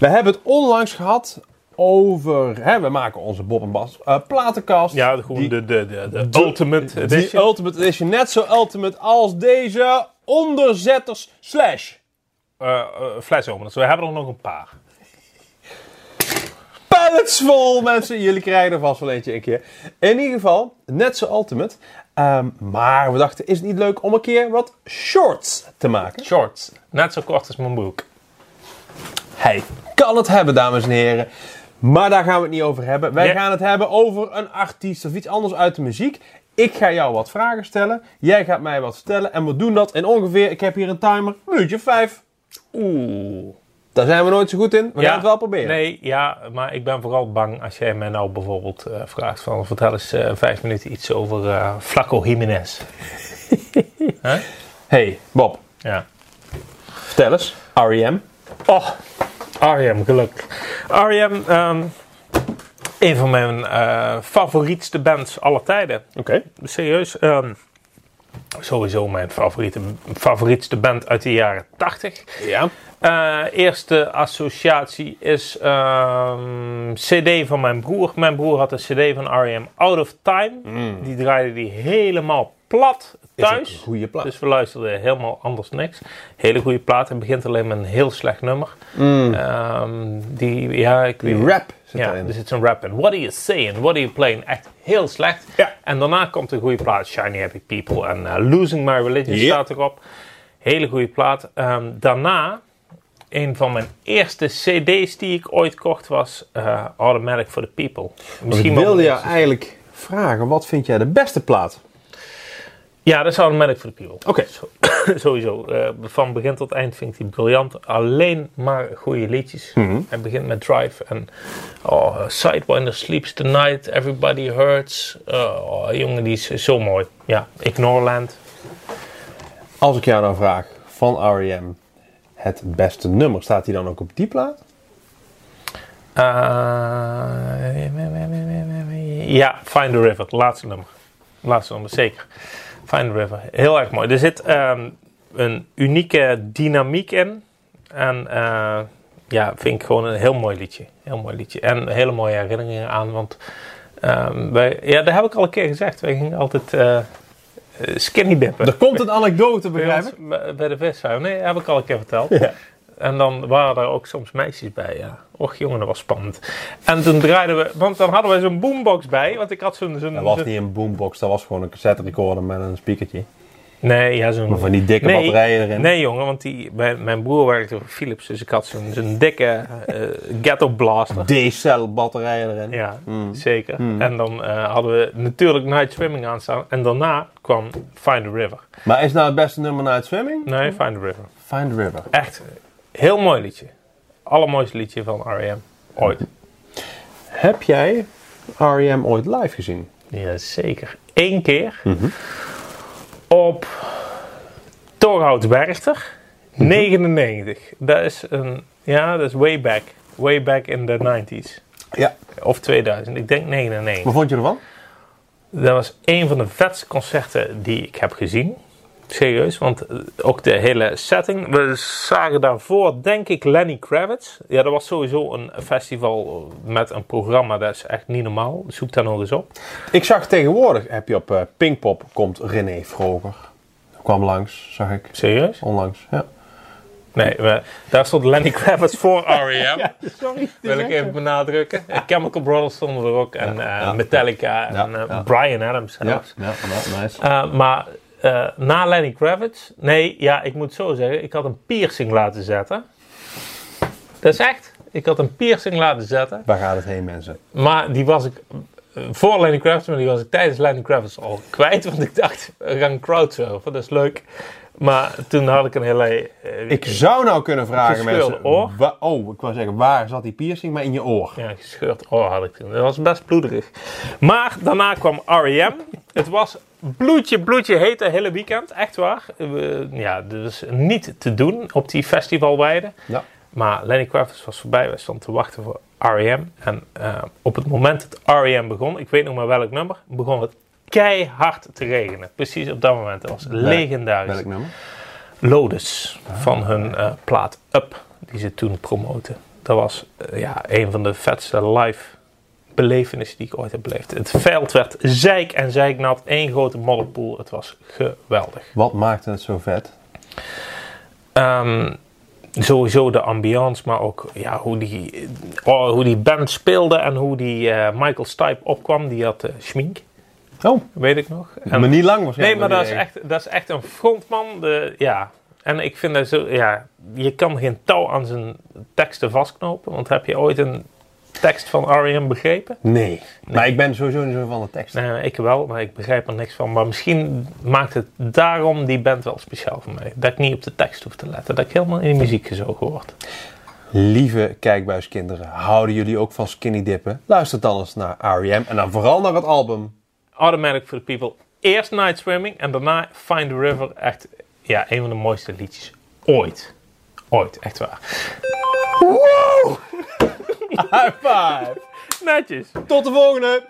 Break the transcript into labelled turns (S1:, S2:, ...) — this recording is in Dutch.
S1: We hebben het onlangs gehad over... Hè, we maken onze Bob en Bas eh, platenkast.
S2: Ja, gewoon
S1: Die-
S2: de, de, de, de, Ultimate Edition.
S1: Ultimate Edition. Net zo ultimate als deze onderzetters slash.
S2: eh, flesopeners. We hebben er nog een paar.
S1: pallets vol mensen. Jullie krijgen er vast wel eentje een keer. In ieder geval, net zo ultimate. Ehm, maar we dachten, is het niet leuk om een keer wat shorts te maken?
S2: Shorts. Net zo kort als mijn broek.
S1: Hij kan het hebben, dames en heren. Maar daar gaan we het niet over hebben. Wij
S2: Nee.
S1: gaan het hebben over een artiest of iets anders uit de muziek. Ik ga jou wat vragen stellen. Jij gaat mij wat vertellen. En we doen dat in ongeveer, ik heb hier een timer, minuutje vijf.
S2: Oeh.
S1: Daar zijn we nooit zo goed in. We gaan het wel proberen.
S2: Nee, ja, maar ik ben vooral bang als jij mij nou bijvoorbeeld eh, vraagt van vertel eens eh, vijf minuten iets over eh Flaco Jiménez.
S1: Hey, Bob.
S2: Ja.
S1: Vertel eens. R.E.M.
S2: Oh, R.E.M. gelukkig. R.E.M. ehm, een van mijn eh, favorietste bands aller tijden.
S1: Oké.
S2: Serieus. ehm, sowieso mijn favoriete, favorietste band uit de jaren 80.
S1: Ja.
S2: Eh, eerste associatie is ehm, CD van mijn broer. Mijn broer had een CD van R.E.M. Out of Time. Die draaide die helemaal plat thuis.
S1: een goede plaat.
S2: Dus we luisterden helemaal anders niks. Hele goede plaat. Het begint alleen met een heel slecht nummer. Ehm, die, ja, ik
S1: Die
S2: weet-
S1: rap zit
S2: ja, er zit zo'n rap in. What are you saying? What are you playing? Echt heel slecht.
S1: Ja.
S2: En daarna komt een goede plaat. Shiny Happy People en eh, Losing My Religion staat erop. Hele goede plaat. Ehm, daarna, een van mijn eerste cd's die ik ooit kocht was eh, Automatic for the People.
S1: ik
S2: wel
S1: wilde
S2: eerste-
S1: eigenlijk vragen, wat vind jij de beste plaat?
S2: Ja, dat is Automatic for the People.
S1: Oké.
S2: Sowieso. eh, van begin tot eind vind ik die briljant. Alleen maar goede liedjes.
S1: Mhm.
S2: Hij begint met Drive en oh, Sidewinder Sleeps Tonight, Everybody Hurts. Oh, jongen, die is zo mooi. Ja, Ignoreland.
S1: Als ik jou dan vraag, van R.E.M. het beste nummer, staat hij dan ook op die plaat?
S2: Eh, ja, Find the River, laatste nummer. Laatste nummer, zeker. Find the River, heel erg mooi. Er zit ehm, een unieke dynamiek in. En eh, ja, vind ik gewoon een heel mooi liedje. Heel mooi liedje. En hele mooie herinneringen aan. Want ehm, wij, ja, dat heb ik al een keer gezegd. Wij gingen altijd eh, skinny dippen.
S1: Er komt een anekdote,
S2: Bij
S1: begrijp ik?
S2: bij- Bij de vishuis. Nee, heb ik al een keer verteld.
S1: Ja.
S2: En dan waren er ook soms meisjes bij, ja. Och jongen, dat was spannend. En toen draaiden we, want dan hadden we zo'n boombox bij. Want ik had zo'n... zo'n
S1: Dat was niet een boombox, dat was gewoon een cassette recorder met een speakertje.
S2: Nee, ja, zo'n...
S1: Maar van die dikke
S2: Nee,
S1: batterijen erin.
S2: Nee jongen, want die, mijn, mijn broer werkte voor Philips. Dus ik had zo'n zo'n dikke eh, ghetto blaster.
S1: D-cell batterijen erin.
S2: Ja, zeker. En dan eh, hadden we natuurlijk Night Swimming aanstaan. En daarna kwam Find the River.
S1: Maar is nou het beste nummer na het swimming?
S2: Nee, Find the River.
S1: Find the River.
S2: Echt, heel mooi liedje. Allermooiste liedje van R.E.M. Ooit.
S1: Heb jij R.E.M. ooit live gezien?
S2: Ja, zeker. Eén keer op Torhout Werchter, 99. Dat is een, ja, dat is way back. Way back in the 90s.
S1: Ja.
S2: Of 2000, ik denk 99.
S1: Wat vond je ervan?
S2: Dat was een van de vetste concerten die ik heb gezien. Serieus, want eh, ook de hele setting. We zagen daarvoor, denk ik, Lenny Kravitz. Ja, dat was sowieso een festival met een programma. Dat is echt niet normaal. Zoek daar nog eens op.
S1: Ik zag tegenwoordig, heb je op eh, Pinkpop, komt René Vroger. Kwam langs, zag ik.
S2: Serieus?
S1: Onlangs, ja.
S2: Nee, we- daar stond Lenny Kravitz voor R.E.M.
S1: sorry.
S2: Wil ik even benadrukken. Chemical Brothers stonden er ook. En eh,
S1: ja.
S2: Metallica. En. Brian Adams
S1: Ja,
S2: zelfs.
S1: ja, ja, nice.
S2: Eh, maar eh, na Lenny Kravitz... Nee, ja, ik moet zo zeggen. Ik had een piercing laten zetten. Dat is echt. Ik had een piercing laten zetten.
S1: Waar gaat het heen, mensen?
S2: Maar die was ik eh, voor Lenny Kravitz, maar die was ik tijdens Lenny Kravitz al kwijt. Want ik dacht, we gaan crowdsurfen, dat is leuk. Maar toen had ik een hele... eh,
S1: Ik zou nou kunnen vragen, mensen.
S2: oor?
S1: wa- oh, ik wou zeggen, waar zat die piercing? Maar in je oor.
S2: Ja, gescheurd oor had ik toen. Dat was best bloederig. Maar daarna kwam R.E.M. Het was bloedje, bloedje heet het hele weekend. Echt waar. We- ja, dus niet te doen op die festivalweide.
S1: Ja.
S2: Maar Lenny Kravitz was voorbij. We stonden te wachten voor R.E.M. En eh, op het moment dat R.E.M. begon, ik weet nog maar welk nummer, begon het keihard te regenen. Precies op dat moment. Dat was legendarisch.
S1: Welk nummer?
S2: Lotus van hun eh, plaat Up, die ze toen promoten. dat was eh, ja, een van de vetste live belevenissen die ik ooit heb beleefd. Het veld werd zeik en zeiknat. één grote modderpoel. Het was geweldig.
S1: Wat maakte het zo vet?
S2: Ehm, sowieso de ambiance, maar ook ja, hoe, die, oh, hoe die band speelde en hoe die eh, Michael Stipe opkwam. Die had uh, schmink,
S1: Oh,
S2: weet ik nog. En-
S1: maar niet lang
S2: nee,
S1: waarschijnlijk.
S2: maar dat is,
S1: Nee.
S2: echt, dat is echt een frontman. De, ja. En ik vind dat zo, ja, je kan geen touw aan zijn teksten vastknopen. Want heb je ooit een tekst van R.E.M. begrepen?
S1: Nee. Maar ik ben sowieso niet zo van de tekst.
S2: Nee, ik wel, maar ik begrijp er niks van. Maar misschien maakt het daarom die band wel speciaal voor mij. Dat ik niet op de tekst hoef te letten. Dat ik helemaal in de muziek gezogen word.
S1: Lieve kijkbuiskinderen, houden jullie ook van skinny dippen? Luister dan eens naar R.E.M. en dan vooral naar het album.
S2: Automatic for the People. Eerst Night Swimming en daarna Find the River. Echt, ja, een van de mooiste liedjes ooit. Ooit, echt waar.
S1: High five!
S2: Netjes.
S1: Tot de volgende!